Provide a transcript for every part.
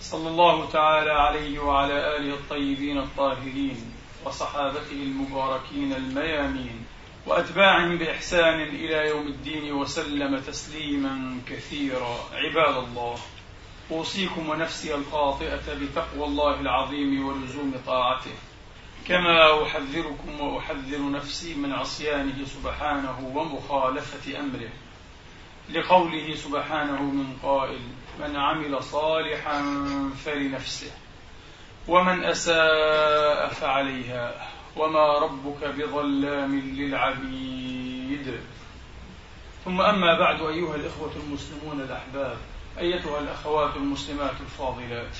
صلى الله تعالى عليه وعلى آله الطيبين الطاهرين وصحابته المباركين الميامين وأتباعهم بإحسان إلى يوم الدين وسلم تسليما كثيرا. عباد الله أوصيكم ونفسي الخاطئة بتقوى الله العظيم ولزوم طاعته. كما أحذركم وأحذر نفسي من عصيانه سبحانه ومخالفة أمره. لقوله سبحانه من قائل من عمل صالحا فلنفسه ومن أساء فعليها وما ربك بظلام للعبيد. ثم أما بعد أيها الإخوة المسلمون الأحباب أيتها الأخوات المسلمات الفاضلات.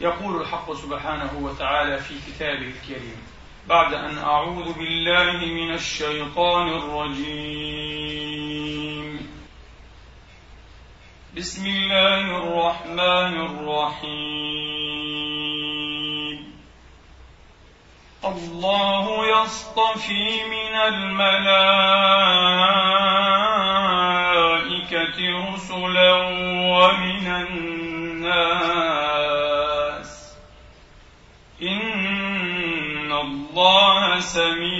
يقول الحق سبحانه وتعالى في كتابه الكريم بعد أن أعوذ بالله من الشيطان الرجيم. بسم الله الرحمن الرحيم. الله يصطفي من الملائكة رسلا ومن الناس. إن الله سميع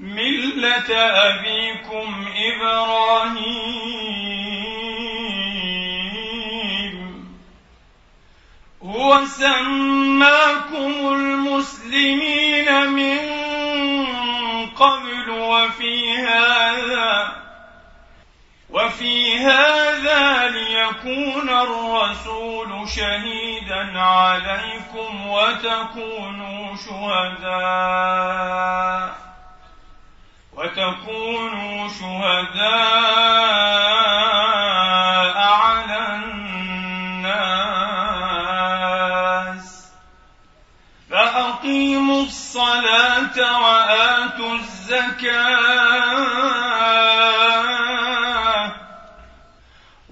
ملة أبيكم إبراهيم هو سماكم المسلمين من قبل وفي هذا وفي هذا ليكون الرسول شهيدا عليكم وتكونوا شهداء وتكونوا شهداء على الناس. فأقيموا الصلاة وآتوا الزكاة.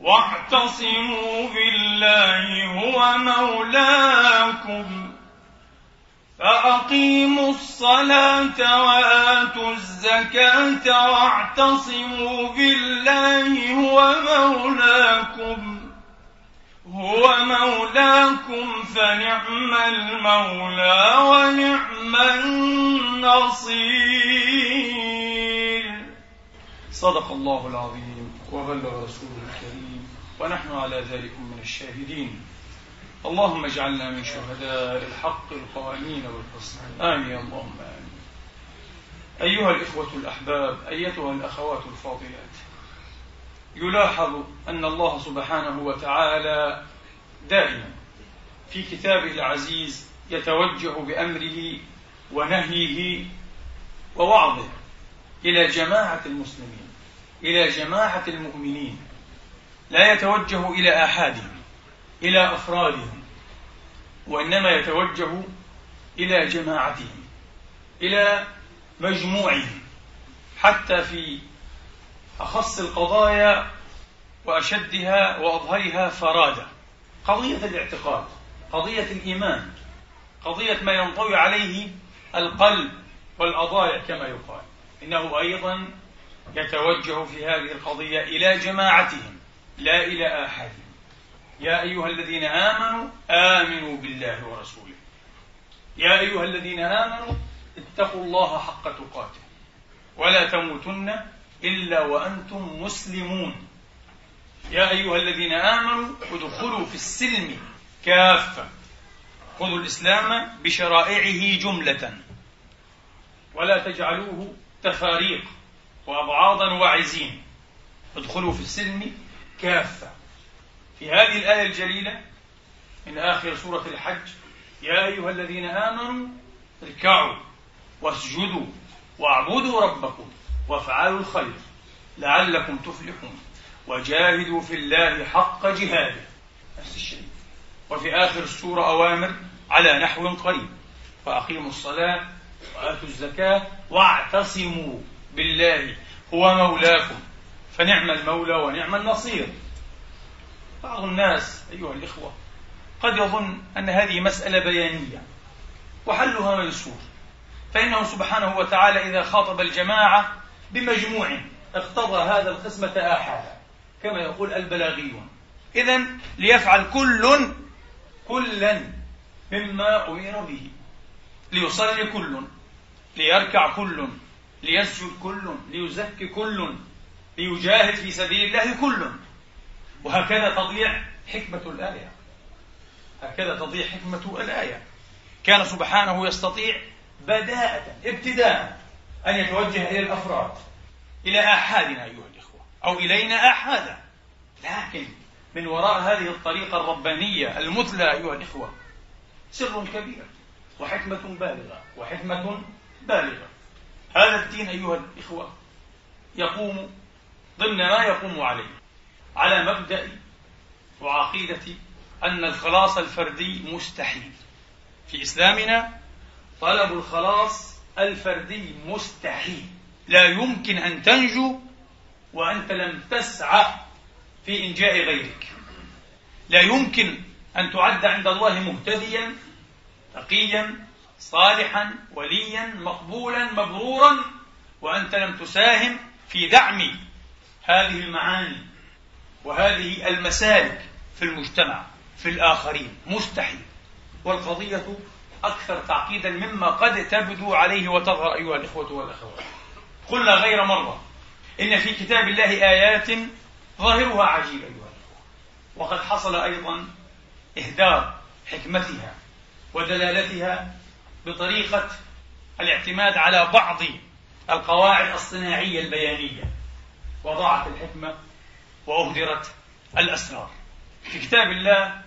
واعتصموا بالله هو مولاكم. فأقيموا الصلاة وآتوا الزكاة واعتصموا بالله هو مولاكم هو مولاكم فنعم المولى ونعم النصير. صدق الله العظيم وبلغ رسوله الكريم ونحن على ذلك من الشاهدين. اللهم اجعلنا من شهداء الحق القائمين بالحسن آمين اللهم آمين. أيها الإخوة الأحباب أيتها الأخوات الفاضلات. يلاحظ أن الله سبحانه وتعالى دائما في كتابه العزيز يتوجه بأمره ونهيه ووعظه إلى جماعة المسلمين إلى جماعة المؤمنين لا يتوجه إلى آحادهم إلى أفرادهم وإنما يتوجه إلى جماعتهم إلى مجموعهم حتى في أخص القضايا وأشدها وأظهرها فرادة. قضية الاعتقاد قضية الإيمان قضية ما ينطوي عليه القلب والأضايع كما يقال. إنه أيضا يتوجه في هذه القضية إلى جماعتهم لا إلى آحادهم. يا أيها الذين آمنوا آمنوا بالله ورسوله. يا أيها الذين آمنوا اتقوا الله حق تقاته. ولا تموتن إلا وأنتم مسلمون. يا أيها الذين آمنوا ادخلوا في السلم كافة. خذوا الإسلام بشرائعه جملة. ولا تجعلوه تفاريق وأبعاضا واعزين ادخلوا في السلم كافة. في هذه الآية الجليلة من آخر سورة الحج يا أيها الذين آمنوا اركعوا واسجدوا واعبدوا ربكم وافعلوا الخير لعلكم تفلحون وجاهدوا في الله حق جهاده. نفس الشيء. وفي آخر السورة أوامر على نحو قريب. فأقيموا الصلاة وآتوا الزكاة واعتصموا بالله هو مولاكم. فنعم المولى ونعم النصير. بعض الناس أيها الإخوة قد يظن أن هذه مسألة بيانية وحلها ميسور فإنه سبحانه وتعالى إذا خاطب الجماعة بمجموع اقتضى هذا القسمة آحادا كما يقول البلاغيون. إذا ليفعل كل كلا مما أمر به. ليصلي كل ليركع كل ليسجد كل ليزكي كل ليجاهد في سبيل الله كل. وهكذا تضيع حكمة الآية. هكذا تضيع حكمة الآية. كان سبحانه يستطيع بداءة ابتداء أن يتوجه إلى الأفراد إلى آحادنا أيها الإخوة أو إلينا آحادا. لكن من وراء هذه الطريقة الربانية المثلى أيها الإخوة سر كبير وحكمة بالغة وحكمة بالغة. هذا الدين أيها الإخوة يقوم ضمن ما يقوم عليه. على مبدأ وعقيدة أن الخلاص الفردي مستحيل. في إسلامنا طلب الخلاص الفردي مستحيل. لا يمكن أن تنجو وأنت لم تسعى في إنجاء غيرك. لا يمكن أن تعد عند الله مهتديا تقيا صالحا وليا مقبولا مبرورا وأنت لم تساهم في دعم هذه المعاني. وهذه المسالك في المجتمع في الآخرين مستحيل. والقضية أكثر تعقيدا مما قد تبدو عليه وتظهر أيها الإخوة والأخوات. قلنا غير مرة إن في كتاب الله آيات ظاهرها عجيب أيها الإخوة. وقد حصل أيضا إهدار حكمتها ودلالتها بطريقة الاعتماد على بعض القواعد الصناعية البيانية. وضاعت الحكمة وأهدرت الأسرار. في كتاب الله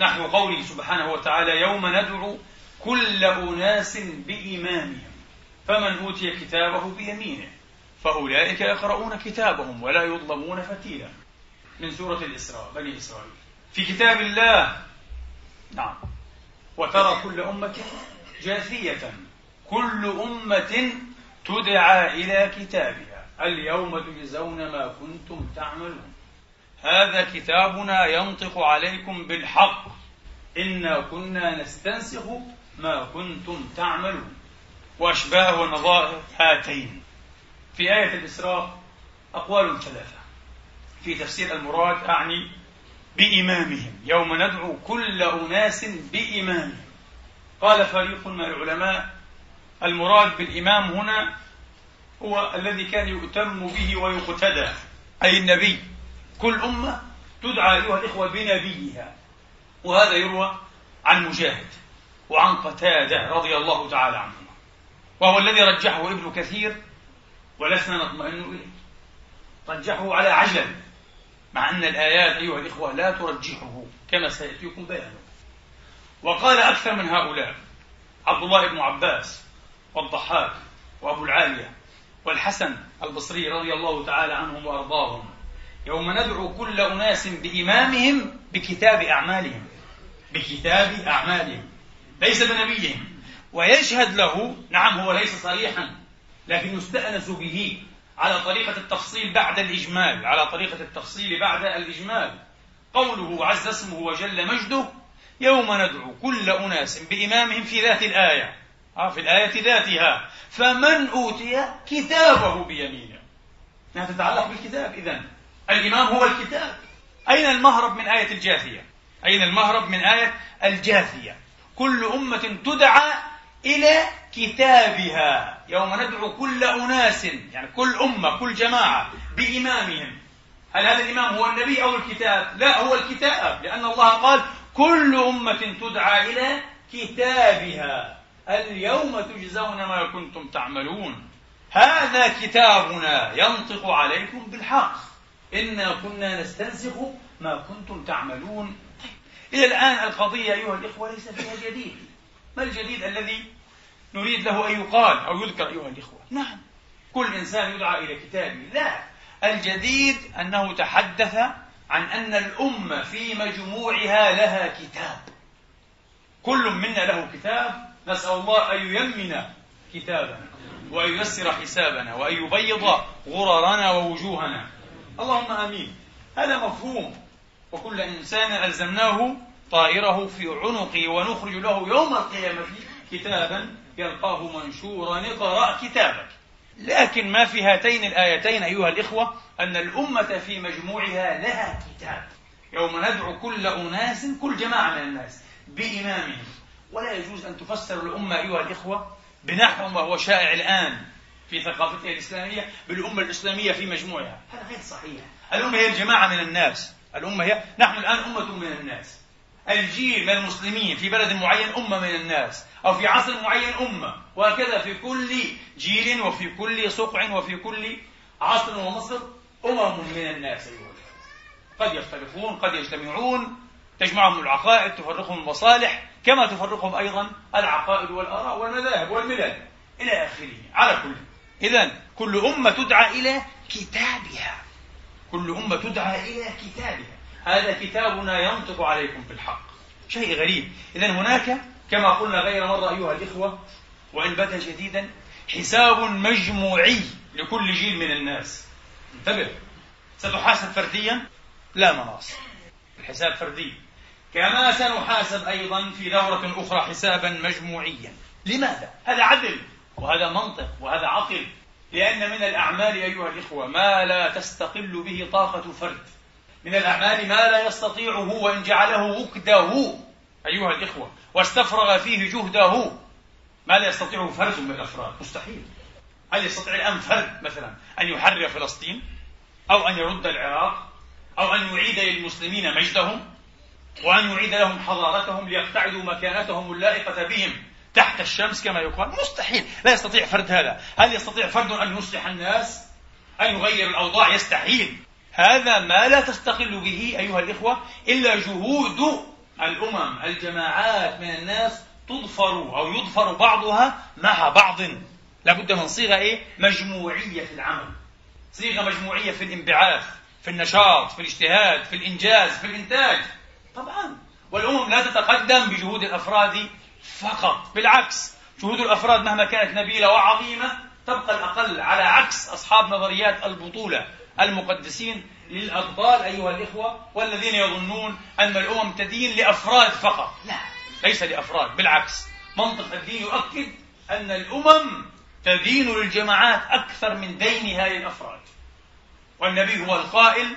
نحو قوله سبحانه وتعالى يوم ندعو كل أناس بإيمانهم فمن أوتي كتابه بيمينه فأولئك يقرؤون كتابهم ولا يظلمون فتيلا. من سورة الإسراء بني إسرائيل. في كتاب الله نعم وترى كل أمة جاثية كل أمة تدعى إلى كتابها. اليوم تجزون ما كنتم تعملون. هذا كتابنا ينطق عليكم بالحق. إنا كنا نستنسخ ما كنتم تعملون. وأشباه ونظائر هاتين. في آية الإسراء أقوال ثلاثة. في تفسير المراد أعني بإمامهم. يوم ندعو كل أناس بإمامهم. قال فريق من العلماء المراد بالإمام هنا هو الذي كان يؤتم به ويقتدى. أي النبي. كل أمة تدعى أيها الإخوة بنبيها وهذا يروى عن مجاهد وعن قتادة رضي الله تعالى عنهما وهو الذي رجحه ابن كثير ولسنا نطمئن إليه. رجحه على عجل مع أن الآيات أيها الإخوة لا ترجحه كما سيأتيكم بيانه. وقال أكثر من هؤلاء عبد الله بن عباس والضحاك وأبو العالية والحسن البصري رضي الله تعالى عنهم وأرضاهم يوم ندعو كل أناس بإمامهم بكتاب أعمالهم. بكتاب أعمالهم. ليس بنبيهم. ويشهد له نعم هو ليس صريحا لكن يستأنس به على طريقة التفصيل بعد الإجمال على طريقة التفصيل بعد الإجمال. قوله عز اسمه وجل مجده يوم ندعو كل أناس بإمامهم في ذات الآية. آه في الآية ذاتها. فمن أوتي كتابه بيمينه. انها تتعلق بالكتاب إذا الإمام هو الكتاب. أين المهرب من آية الجاثية؟ أين المهرب من آية الجاثية؟ كل أمة تدعى إلى كتابها. يوم ندعو كل أناس يعني كل أمة كل جماعة بإمامهم. هل هذا الإمام هو النبي أو الكتاب؟ لا هو الكتاب لأن الله قال كل أمة تدعى إلى كتابها. اليوم تجزون ما كنتم تعملون. هذا كتابنا ينطق عليكم بالحق. إنا كنا نستنسخ ما كنتم تعملون. طيب. إلى الآن القضية أيها الإخوة ليس فيها جديد. ما الجديد الذي نريد له أن يقال أو يذكر أيها الإخوة؟ نعم كل إنسان يدعى إلى كتابه. لا الجديد أنه تحدث عن أن الأمة في مجموعها لها كتاب. كل منا له كتاب. نسأل الله أن ييمن كتابنا وأن ييسر حسابنا وأن يبيض غررنا ووجوهنا. اللهم آمين. هذا مفهوم. وكل إنسان ألزمناه طائره في عنقه ونخرج له يوم القيامة كتابا يلقاه منشورا اقرأ كتابك. لكن ما في هاتين الآيتين أيها الإخوة؟ أن الأمة في مجموعها لها كتاب. يوم ندعو كل أناس كل جماعة من الناس بإمامهم. ولا يجوز أن تفسر الأمة أيها الإخوة بنحو ما هو شائع الآن. في ثقافتها الإسلامية بالأمة الإسلامية في مجموعها. هذا غير صحيح. الأمة هي الجماعة من الناس. الأمة هي نحن الآن أمة من الناس. الجيل من المسلمين في بلد معين أمة من الناس. أو في عصر معين أمة. وهكذا في كل جيل وفي كل سقع وفي كل عصر ومصر أمم من الناس. أيها قد يختلفون قد يجتمعون. تجمعهم العقائد تفرقهم المصالح. كما تفرقهم أيضا العقائد والآراء والمذاهب والملل. إلى آخره. على كل. إذا كل أمة تدعى إلى كتابها. كل أمة تدعى إلى كتابها. هذا كتابنا ينطق عليكم بالحق. شيء غريب. إذا هناك كما قلنا غير مرة أيها الإخوة وإن بدا جديدا حساب مجموعي لكل جيل من الناس. انتبه. ستحاسب فرديا؟ لا مناص الحساب فردي. كما سنحاسب أيضا في دورة أخرى حسابا مجموعيا. لماذا؟ هذا عدل. وهذا منطق وهذا عقل. لأن من الأعمال أيها الإخوة ما لا تستقل به طاقة فرد. من الأعمال ما لا يستطيعه وإن جعله وكده. أيها الإخوة واستفرغ فيه جهده. ما لا يستطيعه فرد من الأفراد. مستحيل. هل يستطيع الآن فرد مثلا؟ أن يحرر فلسطين؟ أو أن يرد العراق؟ أو أن يعيد للمسلمين مجدهم؟ وأن يعيد لهم حضارتهم ليقتعدوا مكانتهم اللائقة بهم؟ تحت الشمس كما يقال. مستحيل. لا يستطيع فرد هذا. هل يستطيع فرد أن يصلح الناس؟ أن يغير الأوضاع؟ يستحيل. هذا ما لا تستقل به أيها الإخوة إلا جهود الأمم الجماعات من الناس تظفر أو يظفر بعضها مع بعض. لابد من صيغة إيه؟ مجموعية في العمل. صيغة مجموعية في الانبعاث في النشاط في الاجتهاد في الإنجاز في الإنتاج. طبعا. والأمم لا تتقدم بجهود الأفراد فقط. بالعكس جهود الأفراد مهما كانت نبيلة وعظيمة تبقى الأقل على عكس أصحاب نظريات البطولة المقدسين للأفضال أيها الإخوة والذين يظنون أن الأمم تدين لأفراد فقط. لا. ليس لأفراد بالعكس. منطق الدين يؤكد أن الأمم تدين للجماعات أكثر من دينها للأفراد. والنبي هو القائل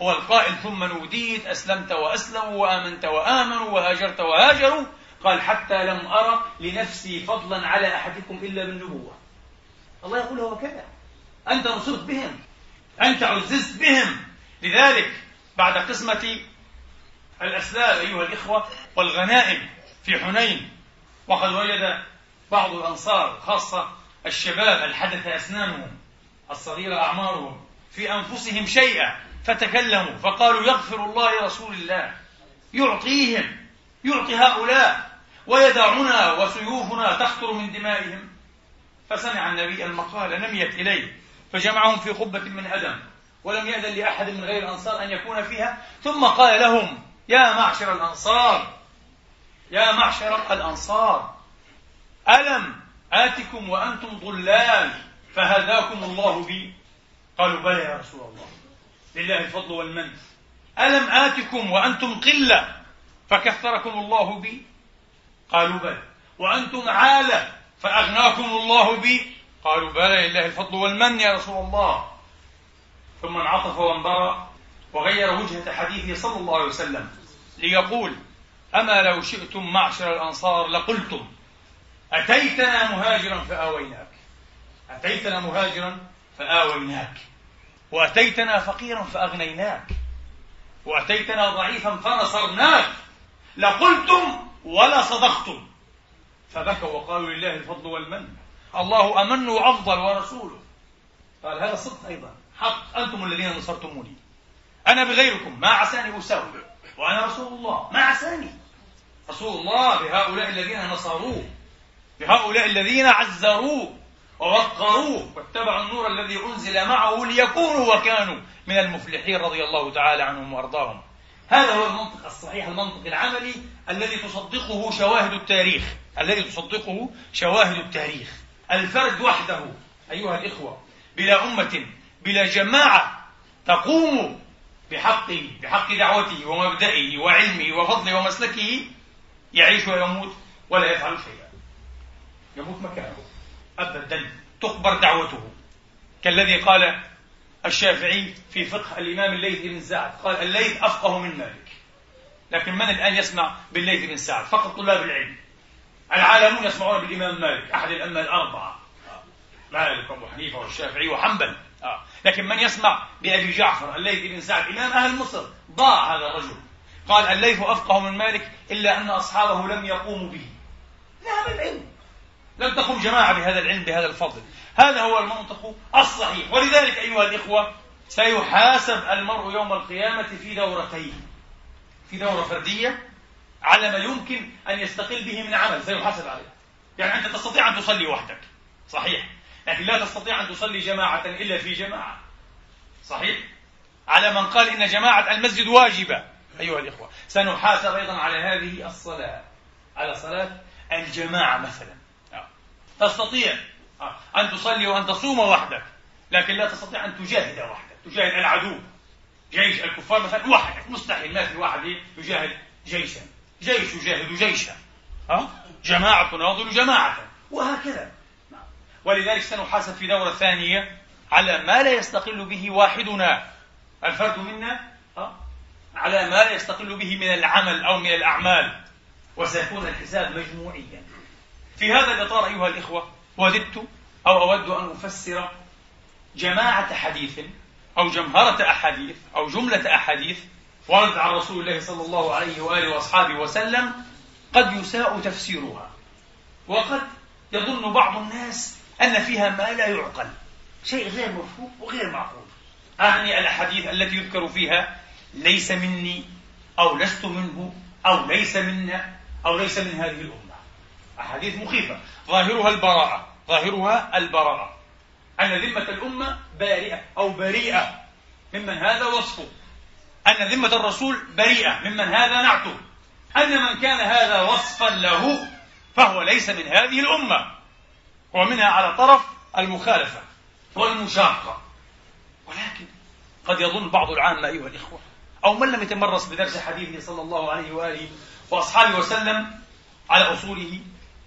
هو القائل ثم نوديت أسلمت وأسلموا وآمنت وآمنوا وهاجرت وهاجروا قال حتى لم أرى لنفسي فضلا على أحدكم إلا بالنبوة الله يقول هو كذا. أنت نصرت بهم. أنت عززت بهم. لذلك بعد قسمة الأسلاب أيها الإخوة والغنائم في حنين وقد وجد بعض الأنصار خاصة الشباب الحدث أسنانهم الصغيرة أعمارهم في أنفسهم شيئا فتكلموا فقالوا يغفر الله لرسول الله يعطيهم يعطي هؤلاء. ويدعنا وسيوفنا تخطر من دمائهم. فسمع النبي المقال نميت إليه فجمعهم في قبة من أدم ولم يأذن لأحد من غير الأنصار أن يكون فيها. ثم قال لهم يا معشر الأنصار يا معشر الأنصار ألم آتكم وأنتم ضلال فهداكم الله بي؟ قالوا بلى يا رسول الله لله الفضل والمن. ألم آتكم وأنتم قلة فكثركم الله بي؟ قالوا بلى. وأنتم عالة فأغناكم الله بي. قالوا بلى لله الفضل والمن يا رسول الله. ثم انعطف وانبرى وغير وجهة حديثه صلى الله عليه وسلم ليقول أما لو شئتم معشر الأنصار لقلتم أتيتنا مهاجرا فآويناك. أتيتنا مهاجرا فآويناك. وأتيتنا فقيرا فأغنيناك. وأتيتنا ضعيفا فنصرناك. لقلتم ولا صدقتم. فبكوا وقالوا لله الفضل والمن. الله أمن وأفضل ورسوله. قال هذا صدق أيضا. حق. أنتم الذين نصرتموني. أنا بغيركم. ما عساني أساوي. وأنا رسول الله. ما عساني. رسول الله بهؤلاء الذين نصروه. بهؤلاء الذين عزروه. ووقروه. واتبعوا النور الذي أنزل معه ليكونوا وكانوا من المفلحين رضي الله تعالى عنهم وأرضاهم. هذا هو المنطق الصحيح المنطق العملي الذي تصدقه شواهد التاريخ. الذي تصدقه شواهد التاريخ. الفرد وحده أيها الإخوة بلا أمة بلا جماعة تقوم بحقه بحق دعوته ومبدئه وعلمه وفضله ومسلكه يعيش ويموت ولا يفعل شيئا. يموت مكانه. أبدا. تقبر دعوته. كالذي قال الشافعي في فقه الإمام الليث بن سعد قال الليث أفقه من مالك لكن من الآن يسمع بالليث بن سعد فقط طلاب العلم. العالمون يسمعون بالإمام مالك أحد الأئمة الأربعة. مالك وأبو حنيفة والشافعي وحنبل. آه. لكن من يسمع بأبي جعفر الليث بن سعد إمام أهل مصر ضاع هذا الرجل. قال الليث أفقه من مالك إلا أن أصحابه لم يقوموا به. ذهب العلم. لم تقم جماعة بهذا العلم بهذا الفضل. هذا هو المنطق الصحيح. ولذلك أيها الإخوة سيحاسب المرء يوم القيامة في دورتين. في دورة فردية على ما يمكن أن يستقل به من عمل سيحاسب عليه. يعني أنت تستطيع أن تصلي وحدك. صحيح. لكن لا تستطيع أن تصلي جماعة إلا في جماعة. صحيح. على من قال إن جماعة المسجد واجبة. أيها الإخوة سنحاسب أيضا على هذه الصلاة. على صلاة الجماعة مثلا. تستطيع أن تصلي وأن تصوم وحدك. لكن لا تستطيع أن تجاهد وحدك تجاهد العدو. جيش الكفار مثلا وحدك مستحيل ما في واحد يجاهد جيشا. جيش يجاهد جيشا. ها؟ جماعة تناضل جماعة. وهكذا. ولذلك سنحاسب في دورة ثانية على ما لا يستقل به واحدنا. الفرد منا؟ على ما لا يستقل به من العمل أو من الأعمال. وسيكون الحساب مجموعيا. في هذا الإطار أيها الإخوة وددت أو أود أن أفسر جماعة حديث أو جمهرة أحاديث أو جملة أحاديث وردت عن رسول الله صلى الله عليه وآله وأصحابه وسلم قد يساء تفسيرها. وقد يظن بعض الناس أن فيها ما لا يعقل. شيء غير مفهوم وغير معقول. أعني الأحاديث التي يذكر فيها ليس مني أو لست منه أو ليس منا أو ليس من هذه الأمة. أحاديث مخيفة. ظاهرها البراءة. ظاهرها البراءة. أن ذمة الأمة بارئة أو بريئة. ممن هذا وصفه أن ذمة الرسول بريئة. ممن هذا نعته. أن من كان هذا وصفا له فهو ليس من هذه الأمة. ومنها على طرف المخالفة والمشاقة. ولكن قد يظن بعض العامة أيها الإخوة أو من لم يتمرس بدرس حديثه صلى الله عليه وآله وأصحابه وسلم على أصوله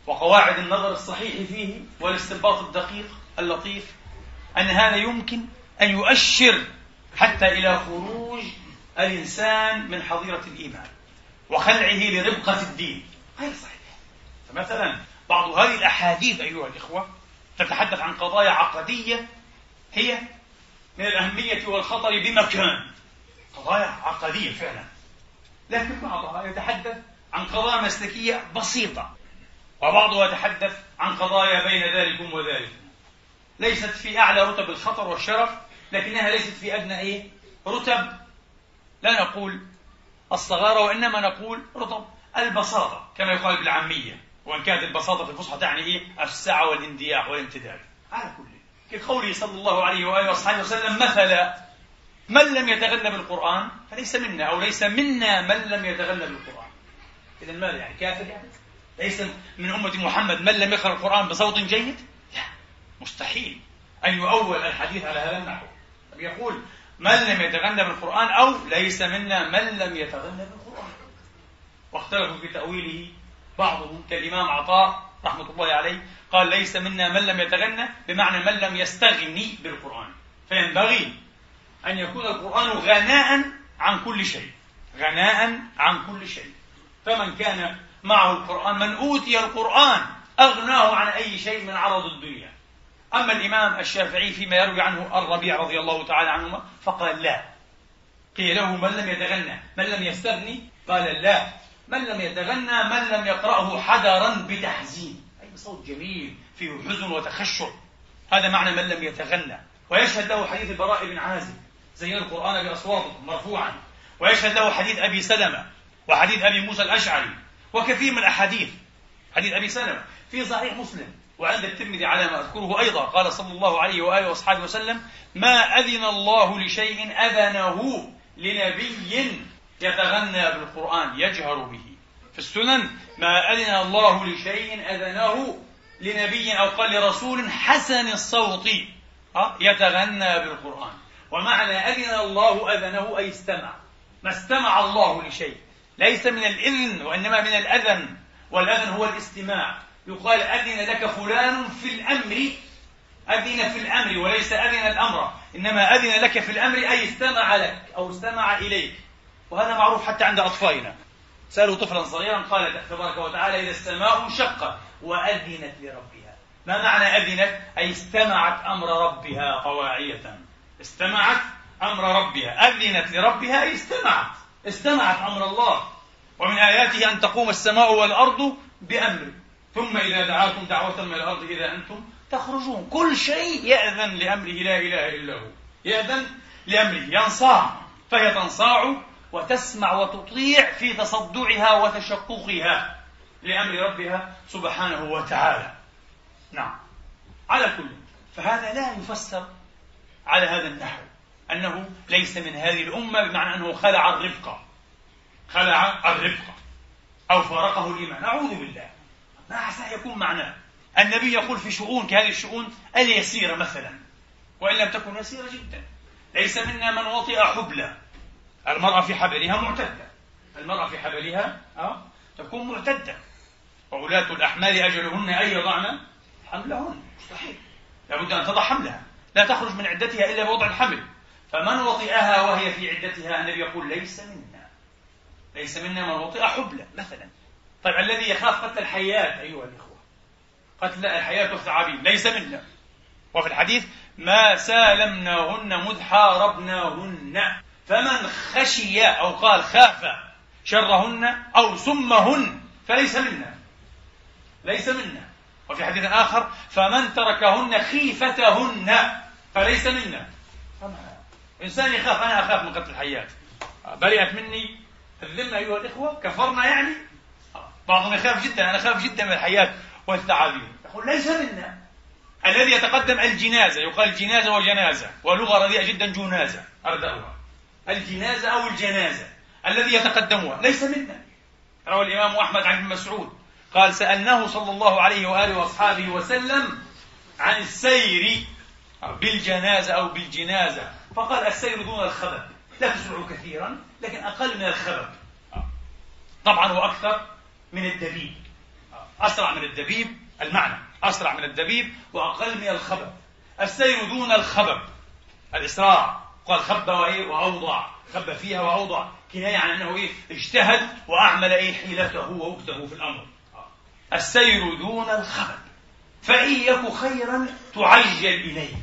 وقواعد النظر الصحيح فيه والاستنباط الدقيق اللطيف أن هذا يمكن أن يؤشر حتى إلى خروج الإنسان من حظيرة الإيمان وخلعه لربقة الدين. غير صحيح. فمثلا بعض هذه الأحاديث أيها الإخوة تتحدث عن قضايا عقدية هي من الأهمية والخطر بمكان. قضايا عقدية فعلا. لكن بعضها يتحدث عن قضايا مسلكية بسيطة. وبعضها يتحدث عن قضايا بين ذلك وذلك ليست في أعلى رتب الخطر والشرف لكنها ليست في أدنى إيه؟ رتب. لا نقول الصغارة وإنما نقول رتب البساطة كما يقال بالعامية. وإن كانت البساطة في الفصحى تعني إيه؟ السعة والاندياح والامتداد على كل كقوله صلى الله عليه وآله وصحبه وسلم مثلا من لم يتغنى بالقرآن فليس منا أو ليس منا من لم يتغنى بالقرآن إذا ماذا يعني؟ كافر يعني؟ ليس من أمة محمد من لم يقرأ القرآن بصوت جيد؟ مستحيل أن يؤول الحديث على هذا النحو. يقول من لم يتغنى بالقرآن أو ليس منا من لم يتغنى بالقرآن؟ واختلفوا في تأويله بعضهم كالإمام عطاء رحمة الله عليه قال ليس منا من لم يتغنى بمعنى من لم يستغني بالقرآن. فينبغي أن يكون القرآن غناء عن كل شيء. غناء عن كل شيء. فمن كان معه القرآن من أوتي القرآن أغناه عن أي شيء من عرض الدنيا. أما الإمام الشافعي فيما يروي عنه الربيع رضي الله تعالى عنهما فقال لا. قيل له من لم يتغنى؟ من لم يستغني؟ قال لا. من لم يتغنى؟ من لم يقرأه حذرا بتحزين. أي صوت جميل فيه حزن وتخشع. هذا معنى من لم يتغنى. ويشهد له حديث البراء بن عازب. زين القرآن بأصواتكم مرفوعا. ويشهد له حديث أبي سلمة وحديث أبي موسى الأشعري. وكثير من الأحاديث. حديث أبي سلمة في صحيح مسلم. وعند الترمذي على ما أذكره أيضا قال صلى الله عليه وآله وأصحابه وسلم ما أذن الله لشيء أذنه لنبي يتغنى بالقرآن يجهر به. في السنن ما أذن الله لشيء أذنه لنبي أو قال لرسول حسن الصوت يتغنى بالقرآن. ومعنى أذن الله أذنه أي استمع. ما استمع الله لشيء ليس من الإذن وإنما من الأذن والأذن هو الاستماع. يقال أذن لك فلان في الأمر أذن في الأمر وليس أذن الأمر إنما أذن لك في الأمر أي استمع لك أو استمع إليك وهذا معروف حتى عند أطفالنا. سألوا طفلا صغيرا قال تبارك وتعالى إذا السماء انشقت وأذنت لربها. ما معنى أذنت؟ أي استمعت أمر ربها طواعية استمعت أمر ربها. أذنت لربها أي استمعت. استمعت أمر الله. ومن آياته أن تقوم السماء والأرض بأمره ثم إذا دعاكم دعوة من الأرض إذا أنتم تخرجون. كل شيء يأذن لأمره لا إله إلا هو. يأذن لأمره ينصاع. فهي تنصاع وتسمع وتطيع في تصدعها وتشققها لأمر ربها سبحانه وتعالى. نعم. على كل. فهذا لا يفسر على هذا النحو أنه ليس من هذه الأمة بمعنى أنه خلع الرفقة خلع الرفقة أو فارقه الإيمان. أعوذ بالله. ما عسى يكون معناه النبي يقول في شؤون كهذه الشؤون اليسيرة مثلا. وإن لم تكن يسيرة جدا. ليس منا من وطئ حبلى المرأة في حبلها معتدة. المرأة في حبلها أه؟ تكون معتدة. وولاة الأحمال أجلهن أن يضعن حملهن. مستحيل. لابد أن تضع حملها. لا تخرج من عدتها إلا بوضع الحمل. فمن وطئها وهي في عدتها النبي يقول ليس منا. ليس منا من وطئ حبلى مثلا. طيب الذي يخاف قتل الحيات. أيها الإخوة قتل الحيات والثعابين ليس منا. وفي الحديث ما سالمناهن مذ حاربناهن فمن خشي أو قال خاف شرهن أو سمهن فليس منا. ليس منا. وفي حديث آخر فمن تركهن خيفتهن فليس منا. إنسان يخاف أنا أخاف من قتل الحيات. برئت مني الذمة أيها الإخوة كفرنا يعني بعضهم يخاف جدا أنا أخاف جدا من الحيات والثعابين يقول ليس منا. الذي يتقدم الجنازة يقال جنازة وجنازة ولغة رديئة جدا جنازة. أردأها الجنازة أو الجنازة الذي يتقدمها ليس منا. روى الإمام أحمد عن ابن مسعود. قال سألناه صلى الله عليه وآله وأصحابه وسلم عن السير بالجنازة أو بالجنازة. فقال السير دون الخبب لا تسرع كثيرا لكن أقل من الخبب طبعا وأكثر من الدبيب. أسرع من الدبيب المعنى. أسرع من الدبيب وأقل من الخبب. السير دون الخبب. الإسراع. قال خب وأوضع. خب فيها وأوضع. كناية عن أنه إيه؟ اجتهد وأعمل إيه حيلته ووقته في الأمر. السير دون الخبب. فإن يك خيرا تعجل إليه.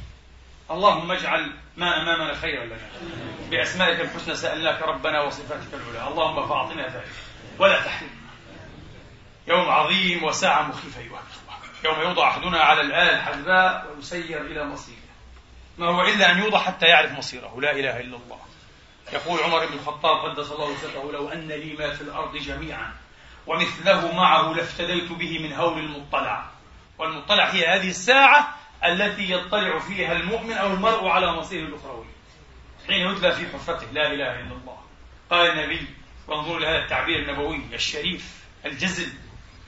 اللهم اجعل ما أمامنا خيرا لنا. بأسمائك الحسنى سألناك ربنا وصفاتك العلى اللهم فأعطنا ذلك ولا تحرمنا يوم عظيم وساعة مخيفة أيها الأخوة. يوم يوضع أحدنا على الآل الحذاء ويسير إلى مصيره. ما هو إلا أن يوضع حتى يعرف مصيره. لا إله إلا الله. يقول عمر بن الخطاب قدس الله سره لو أن لي ما في الأرض جميعا ومثله معه لافتديت به من هول المطلع. والمطلع هي هذه الساعة التي يطلع فيها المؤمن أو المرء على مصيره الأخروي. حين يتلى في حفرته لا إله إلا الله. قال النبي وانظروا لهذا التعبير النبوي الشريف الجزل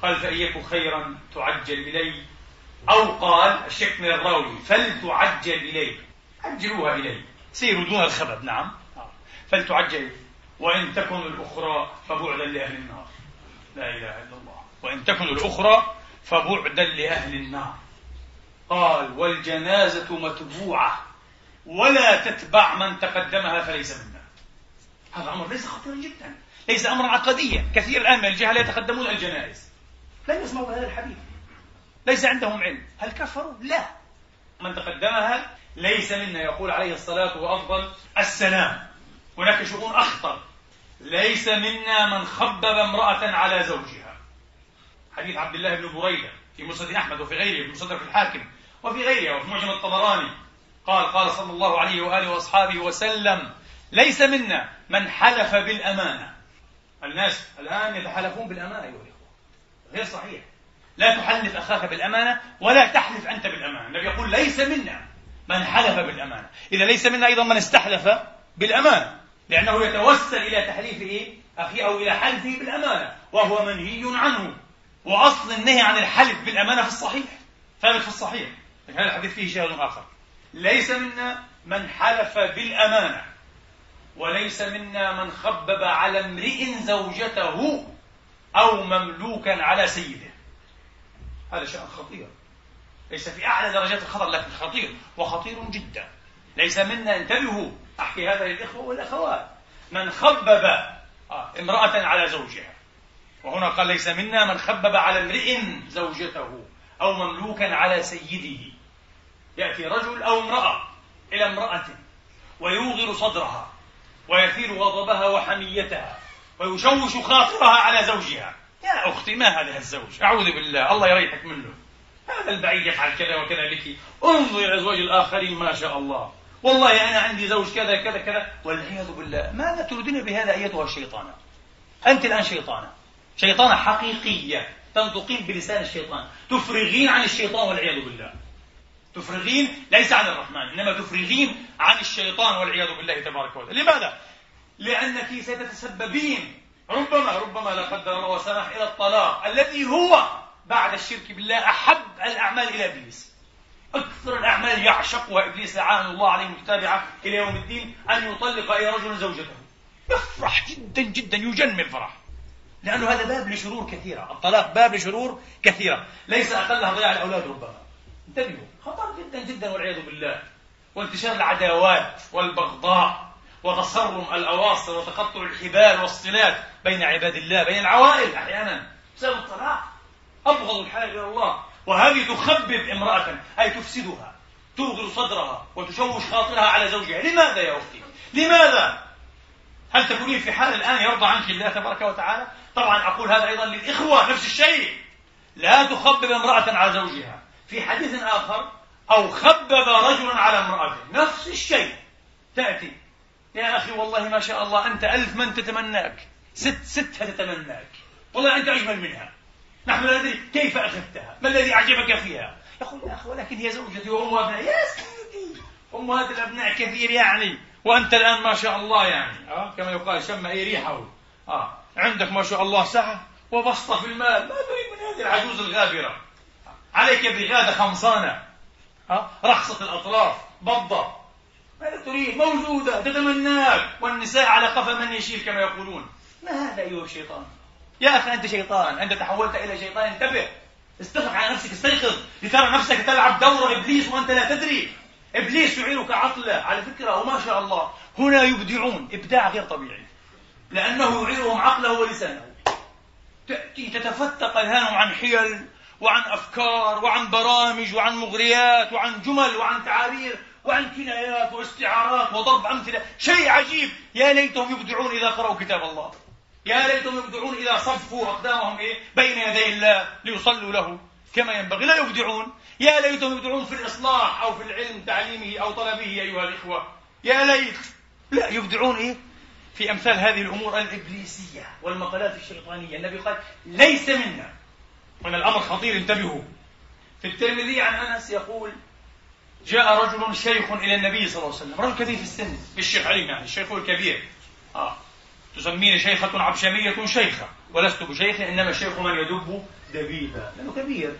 قال فإن خيرا تعجل إلي؟ أو قال الشك من الراوي فلتعجل إليه عجلوها إليه سيروا دون الخبب نعم. فلتعجل. وإن تكن الأخرى فبعدا لأهل النار. لا إله إلا الله. وإن تكن الأخرى فبعدا لأهل النار. قال والجنازة متبوعة ولا تتبع من تقدمها فليس منا. هذا أمر ليس خطيرا جدا. ليس أمرا عقديا. كثير الآن من الجهل يتقدمون الجنائز. لم يسمعوا بهذا الحديث. ليس عندهم علم. هل كفروا؟ لا. من تقدمها ليس منا يقول عليه الصلاة وأفضل السلام. هناك شؤون أخطر. ليس منا من خبب امرأة على زوجها. حديث عبد الله بن بريدة في مسند أحمد وفي غيره في مصدر الحاكم وفي غيرها وفي معجم الطبراني. قال قال صلى الله عليه وآله وأصحابه وسلم ليس منا من حلف بالأمانة. الناس الآن يتحالفون بالأمانة أيها غير صحيح. لا تحلف أخاك بالأمانة ولا تحلف أنت بالأمانة. النبي يقول ليس منا من حلف بالأمانة. إذا ليس منا أيضا من استحلف بالأمانة. لأنه يتوسل إلى تحليفه أخيه أو إلى حلفه بالأمانة. وهو منهي عنه. وأصل النهي عن الحلف بالأمانة في الصحيح. ثابت في الصحيح. لكن هذا الحديث فيه شاهد آخر. ليس منا من حلف بالأمانة. وليس منا من خبب على امرئ زوجته. أو مملوكا على سيده. هذا شأن خطير. ليس في أعلى درجات الخطر لكن خطير وخطير جدا. ليس منا انتبهوا أحكي هذا للإخوة والأخوات. من خبب آه، امرأة على زوجها. وهنا قال ليس منا من خبب على امرئ زوجته أو مملوكا على سيده. يأتي رجل أو امرأة إلى امرأة ويوغر صدرها ويثير غضبها وحميتها. ويشوش خاطرها على زوجها. يا أختي ما هذا الزوج أعوذ بالله الله يريحك منه. هذا البعيد يفعل كذا وكذا بك انظر إلى أزواج الآخرين ما شاء الله. والله أنا عندي زوج كذا كذا كذا. والعياذ بالله ماذا تريدين بهذا أيتها الشيطانة؟ أنت الآن شيطانة. شيطانة حقيقية تنطقين بلسان الشيطان. تفرغين عن الشيطان والعياذ بالله. تفرغين ليس عن الرحمن إنما تفرغين عن الشيطان والعياذ بالله تبارك وتعالى. لماذا؟ لأنك ستتسببين. ربما ربما لا قدر الله وسمح إلى الطلاق الذي هو بعد الشرك بالله أحب الأعمال إلى إبليس. أكثر الأعمال يعشقها إبليس لعان الله عليه متابعة إلى يوم الدين أن يطلق أي رجل زوجته. يفرح جدا جدا يجن من الفرح لأنه هذا باب لشرور كثيرة. الطلاق باب لشرور كثيرة. ليس أقلها ضياع الأولاد ربما. انتبهوا. خطر جدا جدا والعياذ بالله. وانتشار العداوات والبغضاء. وتصرم الأواصر وتقطع الحبال والصلات بين عباد الله بين العوائل أحيانا بسبب الطلاق. أبغض الحال إلى الله. وهذه تخبب امرأة أي تفسدها توغر صدرها وتشوش خاطرها على زوجها. لماذا يا أختي؟ لماذا؟ هل تكونين في حال الآن يرضى عنك الله تبارك وتعالى؟ طبعا أقول هذا أيضا للإخوة نفس الشيء. لا تخبب امرأة على زوجها. في حديث آخر أو خبب رجلا على امرأته نفس الشيء. تأتي. يا أخي والله ما شاء الله أنت ألف من تتمناك. ست ستها تتمناك. والله أنت أجمل منها. نحن لا ندري كيف أخذتها. ما الذي أعجبك فيها؟ يقول يا أخي ولكن هي زوجتي وأم أبناء يا سيدي. أمهات الأبناء كثير يعني. وأنت الآن ما شاء الله يعني. أه؟ كما يقال شم أي ريحه أه؟ عندك ما شاء الله سعة وبسطة في المال. ما تريد من هذه العجوز الغابرة. عليك بغادة خمصانة أه؟ رخصة الأطراف بضة ماذا تريد؟ موجودة تتمناك. والنساء على قفا من يشيل كما يقولون. ما هذا أيها الشيطان؟ يا أخي أنت شيطان. أنت تحولت إلى شيطان. انتبه. استفق على نفسك استيقظ. لترى نفسك تلعب دور إبليس وأنت لا تدري. إبليس يعيرك عقله. على فكرة وما شاء الله. هنا يبدعون. إبداع غير طبيعي. لأنه يعيرهم عقله ولسانه. تأتي تتفتق أذهانهم عن حيل وعن أفكار وعن برامج وعن مغريات وعن جمل وعن تعابير. وعن كنايات واستعارات وضرب أمثلة. شيء عجيب. يا ليتهم يبدعون إذا قرأوا كتاب الله. يا ليتهم يبدعون إذا صفوا أقدامهم إيه؟ بين يدي الله ليصلوا له كما ينبغي. لا يبدعون. يا ليتهم يبدعون في الإصلاح أو في العلم تعليمه أو طلبه أيها الإخوة. يا ليت. لا يبدعون إيه؟ في أمثال هذه الأمور الإبليسية والمقالات الشيطانية. النبي قال ليس منا. هنا الأمر خطير انتبهوا. في الترمذي عن أنس يقول جاء رجل شيخ إلى النبي صلى الله عليه وسلم رجل كبير في السن بالشيخ علي يعني الشيخ الكبير. آه. تسميني شيخة عبشمية شيخة ولست بشيخ إنما الشيخ من يدب دبيبا لأنه كبير.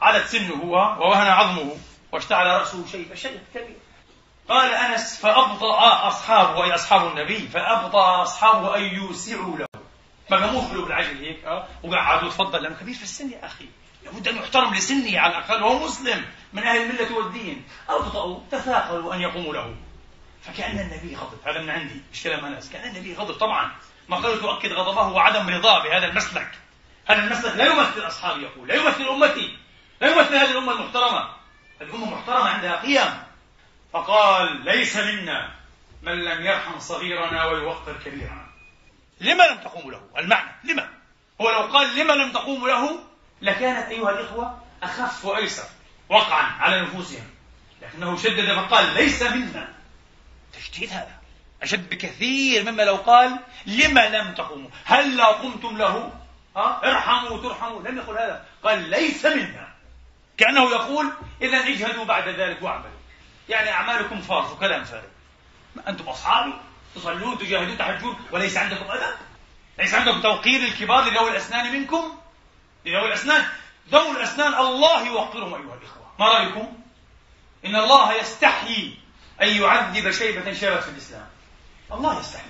علت سنه ووهن عظمه واشتعل رأسه شيبة شيء كبير. قال أنس فأبطأ أصحابه أي أصحاب النبي فأبطأ أصحابه أن يوسعوا له. ما قاموش بالعجل هيك أه. وقعدوا تفضل لأنه كبير في السن يا أخي. لابد أن يحترم لسنه على الأقل وهو مسلم. من أهل الملة والدين. أبطأوا تثاقلوا أن يقوموا له. فكأن النبي غضب. هذا من عندي مش كلام أنس. كأن النبي غضب. طبعا ما قال تؤكد غضبه وعدم رضاه بهذا المسلك. هذا المسلك لا يمثل أصحابي يقول لا يمثل أمتي لا يمثل هذه الأمة المحترمة. الأمة محترمة عندها قيم. فقال ليس منا من لم يرحم صغيرنا ويوقر كبيرنا. لما لم تقوموا له؟ المعنى لما؟ هو لو قال لما لم تقوموا له؟ لكانت أيها الإخوة أخف وأيسر. وقعا على نفوسهم. لكنه شدد فقال ليس منا. تشديد هذا. أشد بكثير مما لو قال لما لم تقوموا؟ هل لا قمتم له؟ ها؟ ارحموا ترحموا. لم يقل هذا. قال ليس منا. كأنه يقول إذا اجهدوا بعد ذلك واعملوا. يعني أعمالكم فارغ وكلام فارغ. أنتم أصحابي تصلون تجاهدون تحجون وليس عندكم أدب ليس عندكم توقير الكبار لذوي الأسنان منكم؟ لذوي الأسنان ذوي الأسنان الله يوقرهم أيها الإخوة. ما رأيكم؟ إن الله يستحيي أن يعذب شيبة شابت في الإسلام. الله يستحي.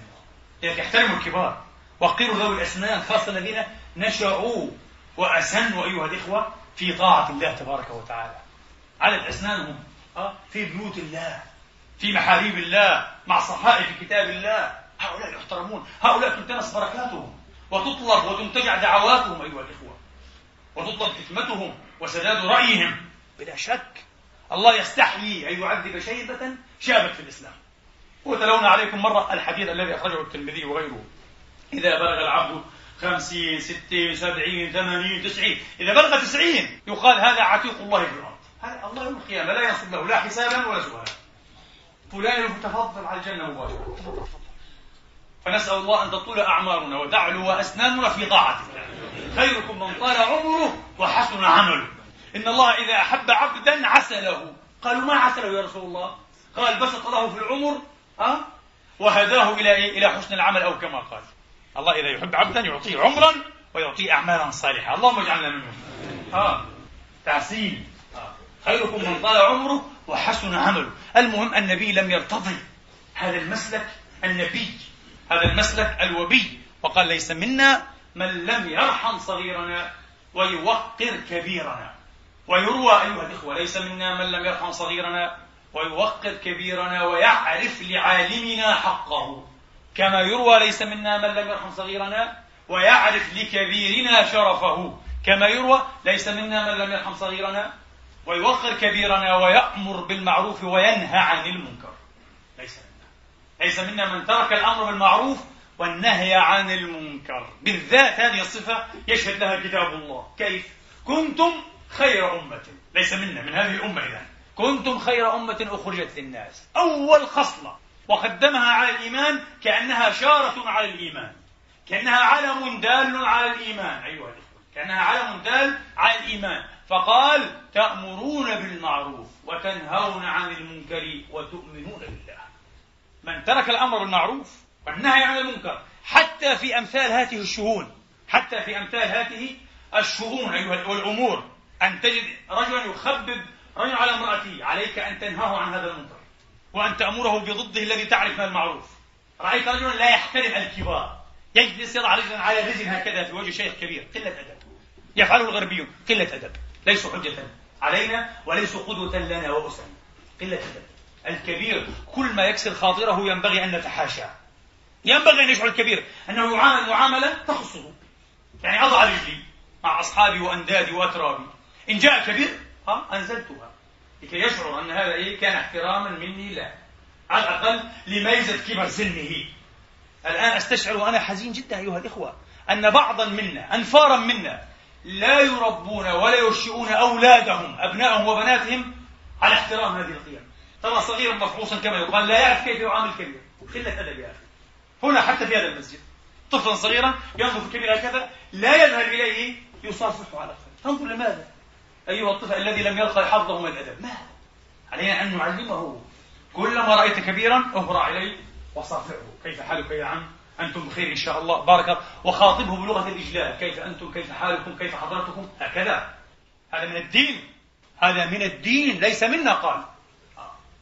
لذلك احترموا الكبار. وقروا ذوي الأسنان خاصة الذين نشأوا وأسنوا أيها الإخوة في طاعة الله تبارك وتعالى. على أسنانهم في بيوت الله في محاريب الله مع صحائف كتاب الله. هؤلاء يحترمون. هؤلاء تلتمس بركاتهم وتطلب وتنتجع دعواتهم أيها الإخوة وتطلب حكمتهم وسداد رأيهم. بلا شك الله يستحيي أن يعذب شيبة شابت في الإسلام. وتلونا عليكم مرة الحديث الذي أخرجه الترمذي وغيره. إذا بلغ العبد خمسين ستين سبعين ثمانين تسعين إذا بلغ تسعين يقال هذا عتيق الله في الأرض هذا الله يوم القيامة لا ينصب له لا حسابا ولا سؤالا. فلان المتفضل على الجنة مباشرة. فنسأل الله أن تطول أعمارنا وتعلو أسناننا في طاعته خيركم من طال عمره وحسن عمله. إن الله إذا أحب عبدا عسله. قالوا ما عسله يا رسول الله؟ قال بسط له في العمر ها؟ وهداه إلى إيه؟ إلى حسن العمل أو كما قال. الله إذا يحب عبدا يعطيه عمرا ويعطيه أعمالا صالحة. اللهم اجعلنا منهم. ها؟ تعسيل. خيركم من طال عمره وحسن عمله. المهم النبي لم يرتضي هذا المسلك النبي هذا المسلك الوبي. وقال ليس منا من لم يرحم صغيرنا ويوقر كبيرنا. ويروى أيها الإخوة ليس منا من لم يرحم صغيرنا ويوقر كبيرنا ويعرف لعالمنا حقه. كما يروى ليس منا من لم يرحم صغيرنا ويعرف لكبيرنا شرفه. كما يروى ليس منا من لم يرحم صغيرنا ويوقر كبيرنا ويأمر بالمعروف وينهى عن المنكر. ليس منا. ليس منا من ترك الأمر بالمعروف والنهي عن المنكر. بالذات هذه الصفة يشهد لها كتاب الله. كيف؟ كنتم خير أمة. ليس منا من هذه الأمة إذا كنتم خير أمة أخرجت للناس. أول خصلة. وقدمها على الإيمان كأنها شارة على الإيمان. كأنها علم دال على الإيمان. أيها الإخوة كأنها علم دال على الإيمان. فقال تأمرون بالمعروف وتنهون عن المنكر وتؤمنون بالله. من ترك الأمر بالمعروف والنهي عن المنكر حتى في أمثال هذه الشؤون حتى في أمثال هذه الشؤون أيها والأمور أن تجد رجلا يخبب رجل على امرأته عليك أن تنهاه عن هذا المنكر وأن تأمره بضده الذي تعرف من المعروف. رأيت رجلا لا يحترم الكبار يجلس يضع رجلا على رجل هكذا في وجه شيخ كبير قلة أدب. يفعله الغربيون قلة أدب. ليسوا حجة علينا وليسوا قدوة لنا وأسرا قلة أدب. الكبير كل ما يكسر خاطره ينبغي أن نتحاشاه ينبغي أن يشعر الكبير أنه يعامل معاملة تخصه يعني أضع رجلي مع أصحابي وأندادي وأترابي. إن جاء كبير ها أنزلتها. لكي يشعر أن هذا إيه؟ كان احتراما مني له على الأقل لميزة كبر سنه. الآن أستشعر وأنا حزين جدا أيها الإخوة أن بعضا منا أنفارا منا لا يربون ولا ينشئون أولادهم أبنائهم وبناتهم على احترام هذه القيم. ترى صغيرا مفحوصا كما يقال لا يعرف كيف يعامل كبير قلة أدب يا أخي. هنا حتى في هذا المسجد طفلا صغيرا ينظر في الكبير هكذا لا يذهب إليه يصافحه على خير انظر لماذا؟ أيها الطفل الذي لم يلقى حظه من الأدب. ما علينا أن نعلمه. كلما رأيت كبيرا اهرع إليه وصافحه كيف حالك يا عم؟ أنتم بخير إن شاء الله. بارك وخاطبه بلغة الإجلال. كيف أنتم؟ كيف حالكم؟ كيف حضرتكم؟ هكذا. هذا من الدين. هذا من الدين. ليس منا قال.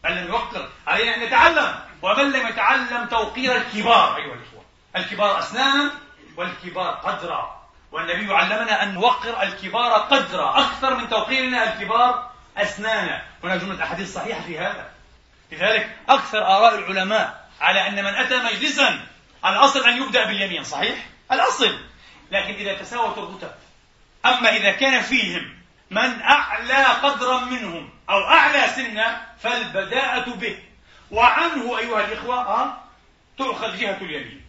من لم يوقر علينا أن نتعلم. ومن لم يتعلم توقير الكبار أيها الإخوة. الكبار أسنانا والكبار قدرا. والنبي علمنا أن نوقر الكبار قدرا أكثر من توقيرنا الكبار أسنانا. هناك جملة أحاديث صحيحة في هذا. لذلك أكثر آراء العلماء على أن من أتى مجلسا الأصل أن يبدأ باليمين صحيح؟ الأصل. لكن إذا تساوت الرتب أما إذا كان فيهم من أعلى قدرا منهم أو أعلى سنا فالبداءة به. وعنه أيها الإخوة أه؟ تؤخذ جهة اليمين.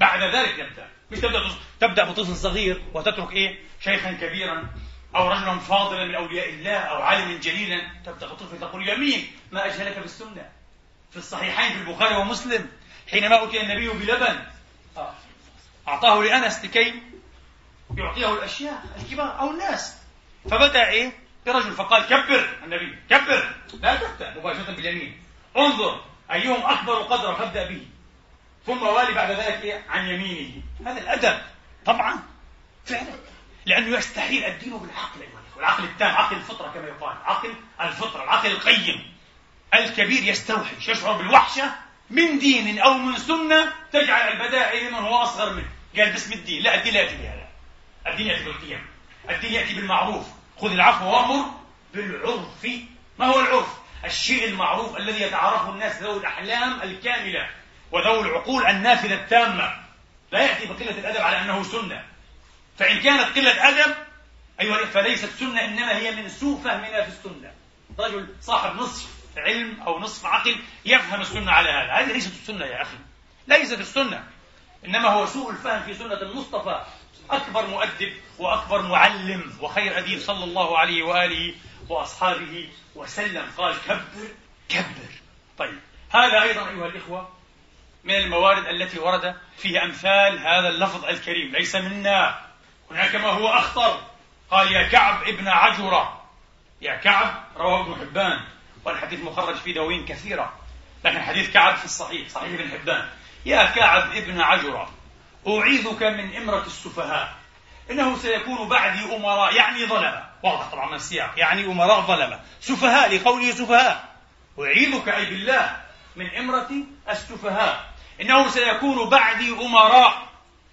بعد ذلك يبدأ. مش تبدأ تبدأ بطفل صغير وتترك إيه؟ شيخا كبيرا أو رجلا فاضلا من أولياء الله أو عالما جليلا. تبدأ بطفل تقول يمين ما أجهلك بالسنة في الصحيحين في البخاري ومسلم. حينما أتي النبي بلبن. أعطاه لأنس لكي يعطيه الأشياء الكبار أو الناس. فبدأ إيه؟ برجل فقال كبر النبي كبر. لا تبدأ مباشرة باليمين. انظر أيهم أكبر قدرا فابدأ به. ثم والي بعد ذلك إيه؟ عن يمينه. هذا الأدب. طبعا فعلا. لأنه يستحيل الدين بالعقل والعقل التام عقل الفطرة كما يقال. عقل الفطرة العقل القيم. الكبير يستوحش يشعر بالوحشة من دين أو من سنة تجعل البدائع لمن هو أصغر منه. قال باسم الدين. لا الدين لا يأتي بهذا الدين يأتي بالقيم. الدين يأتي بالمعروف. خذ العفو وأمر بالعرف. ما هو العرف؟ الشيء المعروف الذي يتعارفه الناس ذوي الأحلام الكاملة وذوي العقول النافذة التامة. لا يأتي بقلة الأدب على أنه سنة. فإن كانت قلة أدب أيها فليست سنة إنما هي من سوء فهمنا في السنة. رجل صاحب نصف علم أو نصف عقل يفهم السنة على هذا. هذه ليست السنة يا أخي. ليست السنة. إنما هو سوء الفهم في سنة المصطفى. أكبر مؤدب وأكبر معلم وخير أديب صلى الله عليه وآله وأصحابه وسلم. قال كبر كبر. طيب هذا أيضا أيها الإخوة من الموارد التي ورد فيها أمثال هذا اللفظ الكريم. ليس منا. هناك ما هو أخطر. قال يا كعب ابن عجرة. يا كعب رواه ابن حبان. والحديث مخرج في دواوين كثيرة. لكن حديث كعب في الصحيح صحيح ابن حبان. يا كعب ابن عجرة أعيذك من إمرة السفهاء. إنه سيكون بعدي أمراء يعني ظلمة. واضح طبعا من السياق. يعني أمراء ظلمة. سفهاء لقوله سفهاء. أعيذك أي بالله من إمرة السفهاء. إنه سيكون بعدي أمراء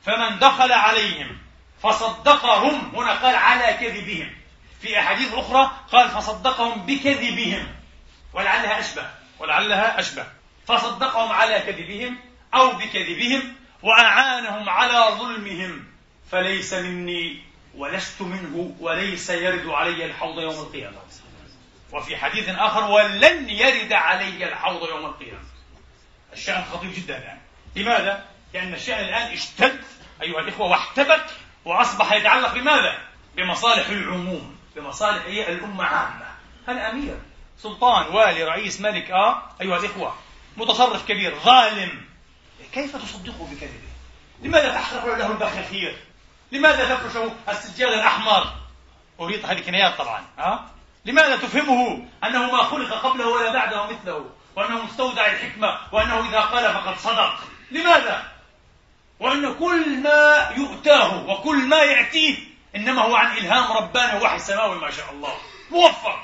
فمن دخل عليهم فصدقهم هنا قال على كذبهم. في أحاديث أخرى قال فصدقهم بكذبهم ولعلها أشبه ولعلها أشبه. فصدقهم على كذبهم أو بكذبهم وأعانهم على ظلمهم. فليس مني ولست منه وليس يرد علي الحوض يوم القيامة. وفي حديث آخر ولن يرد علي الحوض يوم القيامة. الشأن خطير جدا الآن لماذا؟ لأن الشأن الآن اشتد أيها الإخوة واحتبك وأصبح يتعلق بماذا؟ بمصالح العموم بمصالح الأمة عامة هذا أمير سلطان والي رئيس ملك آه أيها الإخوة متصرف كبير ظالم كيف تصدقه بكذبه؟ لماذا تحرق له البخاخير؟ لماذا تفرشه السجاد الأحمر؟ أريد هذه كنايات طبعا ها؟ لماذا تفهمه أنه ما خلق قبله ولا بعده مثله وأنه مستودع الحكمة وأنه إذا قال فقد صدق لماذا؟ وأن كل ما يؤتاه وكل ما يأتيه إنما هو عن إلهام رباني وحي سماوي ما شاء الله موفق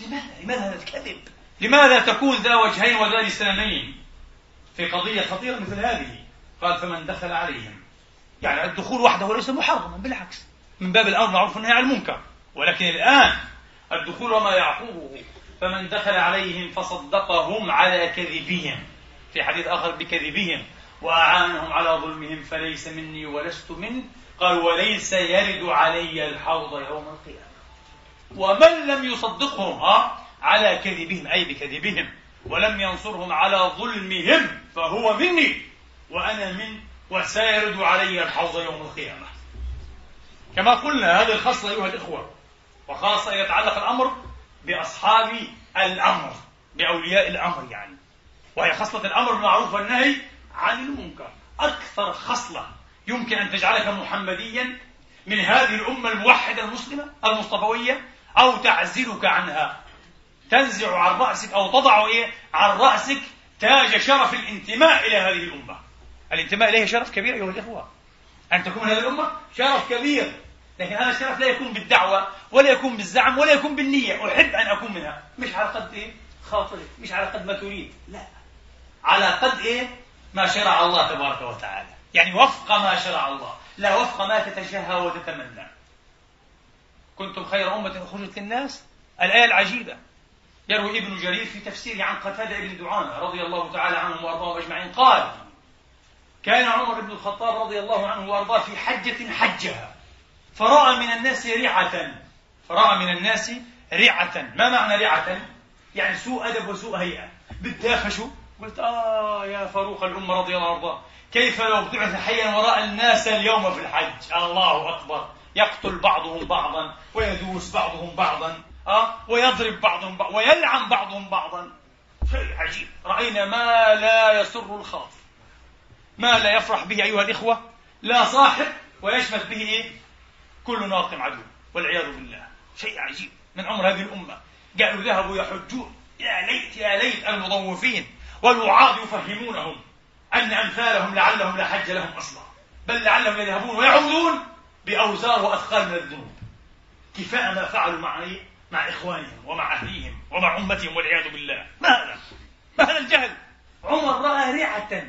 لماذا؟ لماذا هذا الكذب؟ لماذا تكون ذا وجهين وذا لسانين؟ في قضية خطيرة مثل هذه قال فمن دخل عليهم يعني الدخول وحده ليس محرما بالعكس من باب الأمر معروف والنهي عن المنكر ولكن الآن الدخول وما يعقوبه فمن دخل عليهم فصدقهم على كذبهم. في حديث آخر بكذبهم وأعانهم على ظلمهم فليس مني ولست منه قال وليس يرد علي الحوض يوم القيامة. ومن لم يصدقهم ها على كذبهم أي بكذبهم ولم ينصرهم على ظلمهم فهو مني وأنا من وسيرد علي الحوض يوم القيامة. كما قلنا هذه الخصلة أيها الإخوة وخاصة يتعلق الأمر بأصحاب الأمر بأولياء الأمر يعني. وهي خصلة الأمر بالمعروف والنهي عن المنكر. أكثر خصلة يمكن أن تجعلك محمديا من هذه الأمة الموحدة المسلمة المصطفوية أو تعزلك عنها. تنزع عن رأسك أو تضع إيه؟ عن رأسك تاج شرف الانتماء إلى هذه الأمة. الانتماء إليه شرف كبير أيها الإخوة. أن تكون هذه الأمة شرف كبير. لكن هذا الشرف لا يكون بالدعوة ولا يكون بالزعم ولا يكون بالنية. أحب أن أكون منها. مش على قد إيه؟ خاطرك مش على قد ما تريد. لا. على قد إيه؟ ما شرع الله تبارك وتعالى. يعني وفق ما شرع الله. لا وفق ما تتشهى وتتمنى. كنتم خير أمة أخرجت للناس؟ الآية العجيبة. يروي ابن جرير في تفسيره عن قتادة بن دعامة رضي الله تعالى عنهم وأرضاهم أجمعين. قال كان عمر بن الخطاب رضي الله عنه وأرضاه في حجة حجها. فرأى من الناس رعة فرأى من الناس رعة ما معنى رعة؟ يعني سوء أدب وسوء هيئة. بالدافشوا قلت آه يا فاروق الأمة رضي الله عنه كيف لو بعث حيا ورأى الناس اليوم في الحج؟ الله أكبر. يقتل بعضهم بعضا ويدوس بعضهم بعضا أه؟ ويضرب بعضهم بعضا ويلعن بعضهم بعضا. شيء عجيب. رأينا ما لا يسر الخاطر. ما لا يفرح به أيها الإخوة. لا صاحب ويشمت به إيه؟ كل ناق عدو والعياذ بالله. شيء عجيب. من عمر هذه الأمة. قالوا ذهبوا يحجون. يا ليت يا ليت المضوفين والوعاظ يفهمونهم أن أمثالهم لعلهم لا حج لهم أصلا. بل لعلهم يذهبون ويعودون بأوزار وأثقال من الذنوب. كفاء ما فعلوا مع إيه؟ مع إخوانهم ومع أهليهم ومع أمتهم والعياذ بالله. ما هذا؟ ما هذا الجهل؟ عمر رأى رعة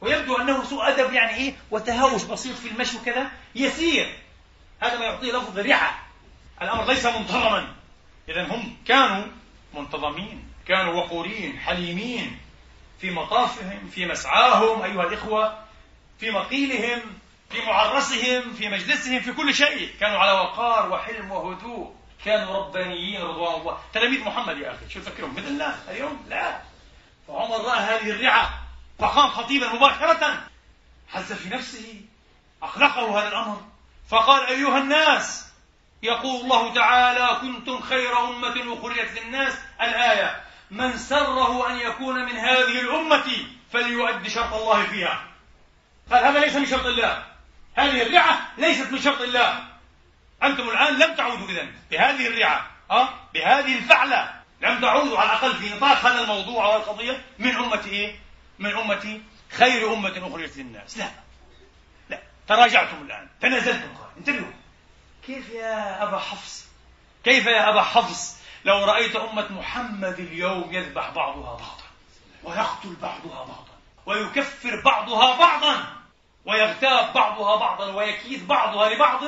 ويبدو أنه سوء أدب يعني إيه؟ وتهاوش بسيط في المشي وكذا. يسير. هذا ما يعطيه لفظ رعة الأمر ليس منتظما. إذا هم كانوا منتظمين كانوا وقورين حليمين في مطافهم في مسعاهم أيها الإخوة في مقيلهم في معرسهم في مجلسهم في كل شيء. كانوا على وقار وحلم وهدوء. كانوا ربانيين رضوان الله. تلاميذ محمد يا أخي شو تفكرهم مثلنا اليوم لا. فعمر رأى هذه الرعة فقام خطيبا مباشرة حس في نفسه أخلقه هذا الأمر. فقال أيها الناس يقول الله تعالى كنتم خير أمة أخرجت للناس. الآية من سره أن يكون من هذه الأمة فليؤدي شرط الله فيها. قال هذا ليس من شرط الله. هذه الرعة ليست من شرط الله. أنتم الآن لم تعودوا إذن بهذه الرعة أه؟ بهذه الفعلة. لم تعودوا على الأقل في نطاق هذا الموضوع والقضية من أمة إيه؟ من أمة خير أمة أخرجت للناس. لا. تراجعتم الآن. تنازلتم قال انتبهوا. كيف يا أبا حفص؟ كيف يا أبا حفص لو رأيت أمة محمد اليوم يذبح بعضها بعضا؟ ويقتل بعضها بعضا؟ ويكفر بعضها بعضا؟ ويغتاب بعضها بعضا؟ ويكيد بعضها لبعض؟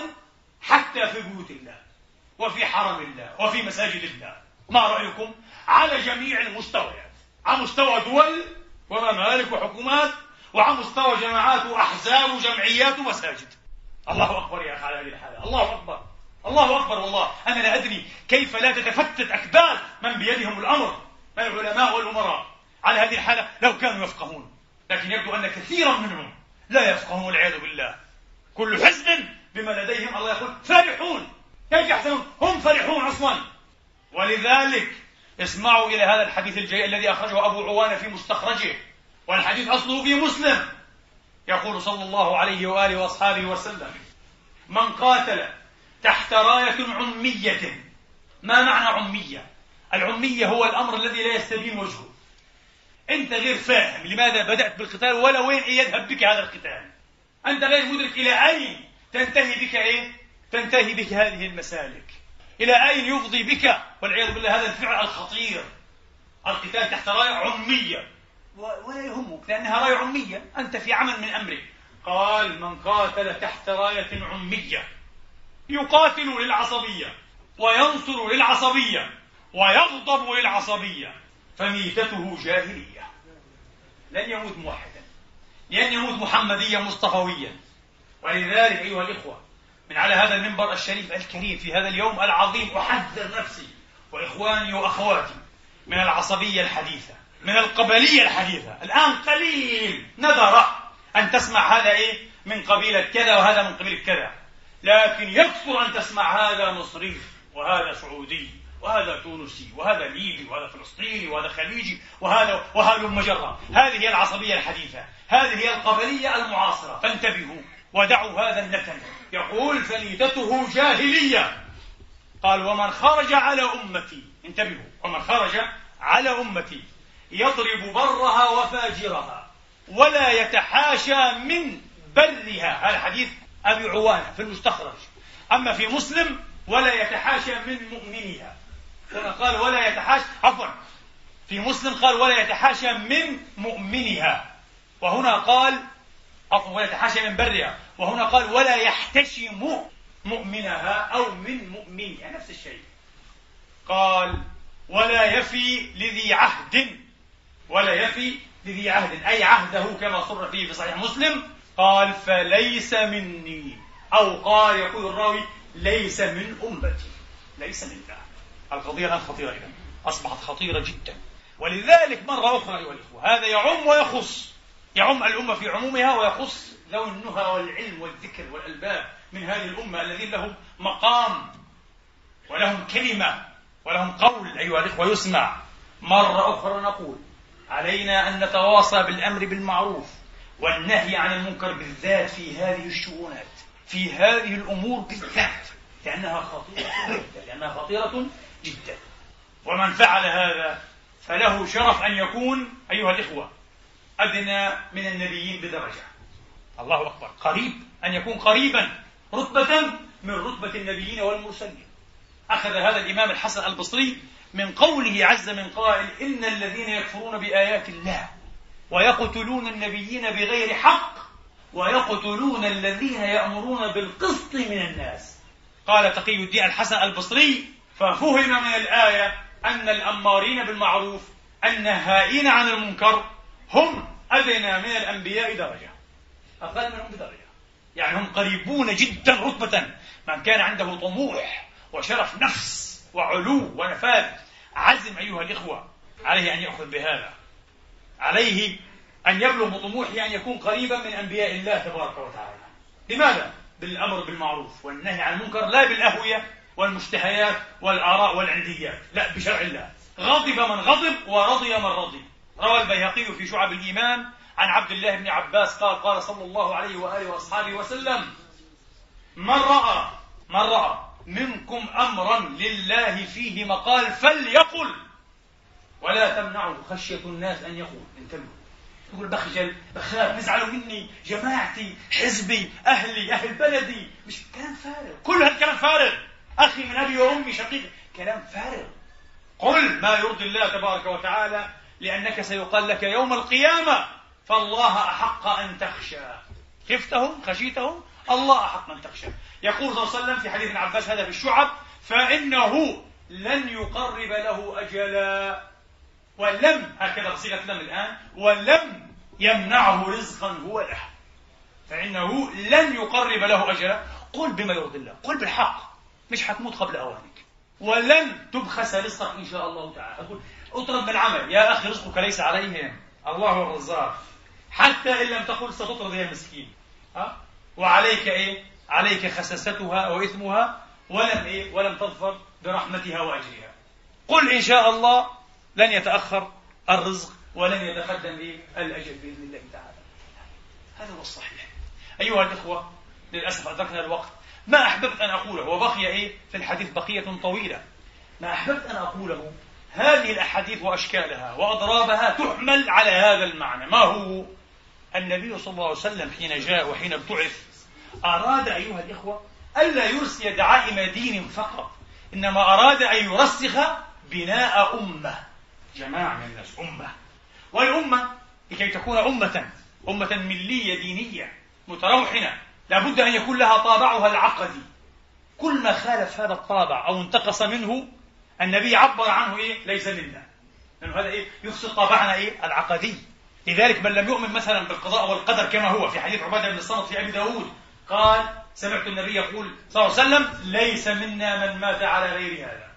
حتى في بيوت الله وفي حرم الله وفي مساجد الله. ما رأيكم؟ على جميع المستويات. على مستوى دول وممالك وحكومات وعلى مستوى جماعات وأحزاب وجمعيات ومساجد. الله أكبر يا أخي على هذه الحالة. الله أكبر. الله أكبر والله. أنا لا أدري كيف لا تتفتت أكباد من بيدهم الأمر من العلماء والأمراء. على هذه الحالة لو كانوا يفقهون. لكن يبدو أن كثيرا منهم لا يفقهون والعياذ بالله. كل حزب بما لديهم الله يقول فرحون. كيف يحزنون؟ هم فرحون أصلا ولذلك اسمعوا إلى هذا الحديث الجيد الذي أخرجه أبو عوانة في مستخرجه. والحديث أصله في مسلم. يقول صلى الله عليه وآله وأصحابه وسلم من قاتل تحت راية عمية. ما معنى عمية؟ العمية هو الأمر الذي لا يستبين وجهه. أنت غير فاهم لماذا بدأت بالقتال ولا وين يذهب بك هذا القتال. أنت غير مدرك إلى أين تنتهي بك إيه؟ تنتهي بك هذه المسالك. إلى أين يفضي بك؟ والعياذ بالله هذا الفعل الخطير. القتال تحت راية عمية. ولا يهمك لأنها راية عمية. أنت في عمل من أمرك قال من قاتل تحت راية عمية يقاتل للعصبية وينصر للعصبية ويغضب للعصبية. فميتته جاهلية. لن يموت موحدا. لن يموت محمديا مصطفويا. ولذلك أيها الإخوة من على هذا المنبر الشريف الكريم في هذا اليوم العظيم أحذر نفسي وإخواني وأخواتي من العصبية الحديثة. من القبلية الحديثة. الآن قليل نذر أن تسمع هذا إيه؟ من قبيلة كذا وهذا من قبيلة كذا. لكن يكثر أن تسمع هذا مصري وهذا سعودي وهذا تونسي وهذا ليبي وهذا فلسطيني وهذا خليجي وهذا وهذا المجرة هذه هي العصبية الحديثة. هذه هي القبلية المعاصرة. فانتبهوا ودعوا هذا النتن. يقول فليتته جاهلية. قال ومن خرج على أمتي. انتبهوا. ومن خرج على أمتي. يضرب برها وفاجرها ولا يتحاشى من برها. هذا حديث أبي عوانة في المستخرج. أما في مسلم ولا يتحاشى من مؤمنها. هنا قال ولا يتحاشى عفوا. في مسلم قال ولا يتحاشى من مؤمنها. وهنا قال عفوا ولا يتحاشى من برها. وهنا قال ولا يحتشم مؤمنها أو من مؤمنها. نفس الشيء. قال ولا يفي لذي عهد ولا يفي لذي عهد. أي عهده كما صر فيه في صحيح مسلم قال فليس مني. أو قال يقول الراوي ليس من أمتي. ليس منا القضية الآن خطيرة إذا أصبحت خطيرة جدا. ولذلك مرة أخرى أيها الإخوة هذا يعم ويخص. يعم الأمة في عمومها ويخص ذوي النهى والعلم والذكر والألباب من هذه الأمة الذين لهم مقام ولهم كلمة ولهم قول أيها الإخوة. يسمع. مرة أخرى نقول علينا أن نتواصى بالأمر بالمعروف والنهي عن المنكر بالذات في هذه الشؤونات في هذه الأمور بالذات لأنها خطيرة جدا لأنها خطيرة جدا. ومن فعل هذا فله شرف أن يكون أيها الإخوة أدنى من النبيين بدرجة. الله أكبر. قريب أن يكون قريبا رتبة من رتبة النبيين والمرسلين. أخذ هذا الإمام الحسن البصري من قوله عز من قائل إن الذين يكفرون بآيات الله ويقتلون النبيين بغير حق ويقتلون الذين يأمرون بالقسط من الناس. قال تقي الدين الحسن البصري. ففهم من الآية أن الأمارين بالمعروف النهائين عن المنكر هم أدنى من الأنبياء درجة أقل منهم بدرجة. يعني هم قريبون جدا رتبة. من كان عنده طموح وشرف نفس وعلو ونفاذ. عزم أيها الإخوة عليه أن يأخذ بهذا. عليه أن يبلغ بطموحه أن يكون قريبا من أنبياء الله تبارك وتعالى. لماذا؟ بالأمر بالمعروف والنهي عن المنكر لا بالأهوية والمشتهيات والآراء والعنديات. لا بشرع الله. غضب من غضب ورضي من رضي. روى البيهقي في شعب الإيمان عن عبد الله بن عباس قال قال صلى الله عليه وآله وأصحابه وسلم من رأى من رأى منكم أمرا لله فيه مقال فليقل. ولا تمنعه خشية الناس أن يقول. انتبهوا. يقول بخجل بخاف بيزعلوا مني جماعتي حزبي أهلي أهل بلدي. مش كلام فارغ. كل هالكلام فارغ. أخي من أبي وأمي شقيق. كلام فارغ. قل ما يرضي الله تبارك وتعالى لأنك سيقال لك يوم القيامة. فالله أحق أن تخشى. خفتهم؟ خشيتهم؟ الله أحق أن تخشى. يقول صلى الله عليه وسلم في حديث عباس هذا في الشعب فإنه لن يقرب له أجلا ولم هكذا بصيغة لم الآن ولم يمنعه رزقا هو له. فإنه لن يقرب له أجلا. قل بما يرضي الله قل بالحق مش حتموت قبل أوانك. ولن تبخس رزقك إن شاء الله تعالى. اطرد من العمل. يا أخي رزقك ليس عليهم. الله الرزاق. حتى إن لم تقل ستطرد يا مسكين. ها؟ وعليك إيه؟ عليك خسستها وإثمها ولم إيه؟ ولم تظفر برحمتها وأجرها. قل إن شاء الله لن يتأخر الرزق ولن يتقدم إيه بإذن الله تعالى. هذا هو الصحيح. أيها الإخوة للأسف أدركنا الوقت. ما أحببت أن أقوله؟ وبقي إيه؟ في الحديث بقية طويلة. ما أحببت أن أقوله؟ هذه الأحاديث وأشكالها وأضرابها تحمل على هذا المعنى. ما هو؟ النبي صلى الله عليه وسلم حين جاء وحين ابتعث أراد أيها الإخوة ألا يرسي دعائم دين فقط إنما أراد أن يرسخ بناء أمة جماعة من الناس أمة. والأمة لكي تكون أمة أمة ملية دينية متروحنة لابد أن يكون لها طابعها العقدي. كل ما خالف هذا الطابع أو انتقص منه النبي عبر عنه إيه؟ ليس منا لأنه هذا إيه؟ يفسد طابعنا إيه؟ العقدي. لذلك من لم يؤمن مثلا بالقضاء والقدر كما هو في حديث عبادة بن الصمت في أبي داود قال سمعت النبي يقول صلى الله عليه وسلم ليس منا من مات على غير هذا.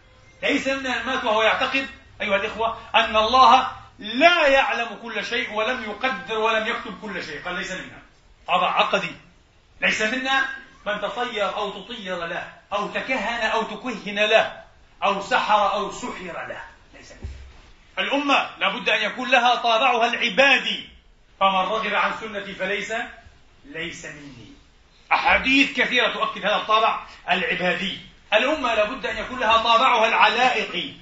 ليس منا من مات وهو يعتقد أيها الإخوة أن الله لا يعلم كل شيء ولم يقدر ولم يكتب كل شيء. قال ليس منا. طبع عقدي. ليس منا من تطير أو تطير له أو تكهن أو تكهن له أو سحر أو سحر له. ليس منا. الأمة لابد أن يكون لها طابعها العبادي. فمن رغب عن سنتي فليس ليس مني. أحاديث كثيرة تؤكد هذا الطابع العبادي. الأمة لابد أن يكون لها طابعها العلائقي.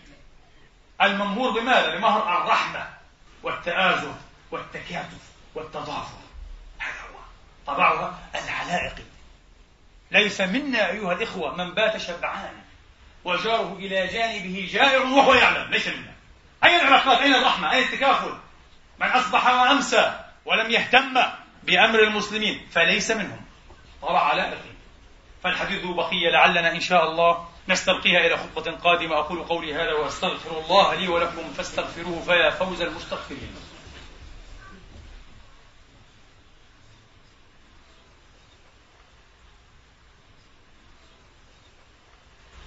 الممهور بماذا؟ بمهر الرحمة والتآزر والتكاتف والتضافر. هذا هو طبعها العلائقي. ليس منا أيها الإخوة من بات شبعان وجاره إلى جانبه جائع وهو يعلم. ليس منا. أين العلاقات؟ أين الرحمة؟ أين التكافل من أصبح وأمسى ولم يهتم بأمر المسلمين فليس منهم. طلع على أخيه فالحديث بقية لعلنا إن شاء الله نستلقيها إلى خطبة قادمة. أقول قولي هذا وأستغفر الله لي ولكم فاستغفروه فيا فوز المستغفرين.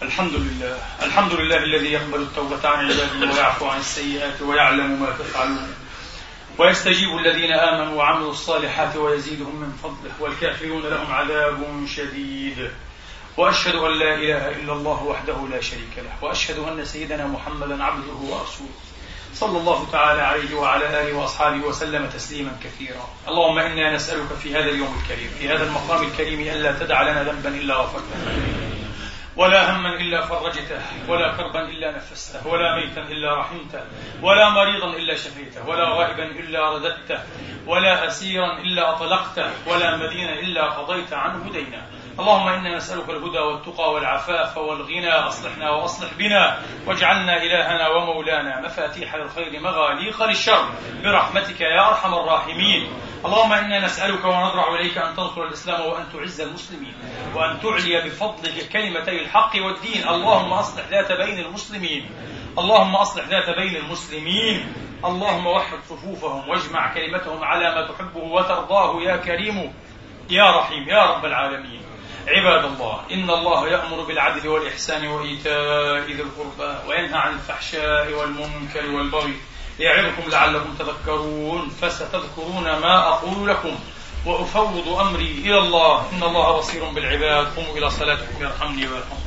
الحمد لله. الحمد لله الذي يقبل التوبة عن عباده ويعفو عن السيئات ويعلم ما تفعلون. ويستجيب الذين آمنوا وعملوا الصالحات ويزيدهم من فضله والكافرون لهم عذاب شديد. وأشهد أن لا إله إلا الله وحده لا شريك له وأشهد أن سيدنا محمدا عبده ورسوله. صلى الله تعالى عليه وعلى آله وأصحابه وسلم تسليما كثيرا. اللهم إنا نسألك في هذا اليوم الكريم في هذا المقام الكريم ألا تدع لنا ذنبا إلا غفرته. ولا هما إلا فرجته ولا كربا إلا نفسته ولا ميتا إلا رحمته ولا مريضا إلا شفيته ولا غائبا إلا رددته ولا أسيرا إلا أطلقته ولا مدينا إلا قضيت عنه دينا اللهم إنا نسألك الهدى والتقى والعفاف والغنى أصلحنا وأصلح بنا واجعلنا إلهنا ومولانا. مفاتيح للخير مغاليق للشر. برحمتك يا أرحم الراحمين. اللهم إنا نسألك ونضرع إليك أن تنصر الإسلام وأن تعز المسلمين وأن تعلي بفضلك كلمتي الحق والدين. اللهم أصلح ذات بين المسلمين. اللهم أصلح ذات بين المسلمين. اللهم وحد صفوفهم واجمع كلمتهم على ما تحبه وترضاه يا كريم يا رحيم يا رب العالمين. عباد الله إن الله يأمر بالعدل والإحسان وإيتاء ذي القربى وينهى عن الفحشاء والمنكر والبغي يعظكم لعلكم تذكرون فستذكرون ما أقول لكم وأفوض أمري إلى الله. إن الله بصير بالعباد. قوموا إلى صلاتكم يرحمني ويرحمكم.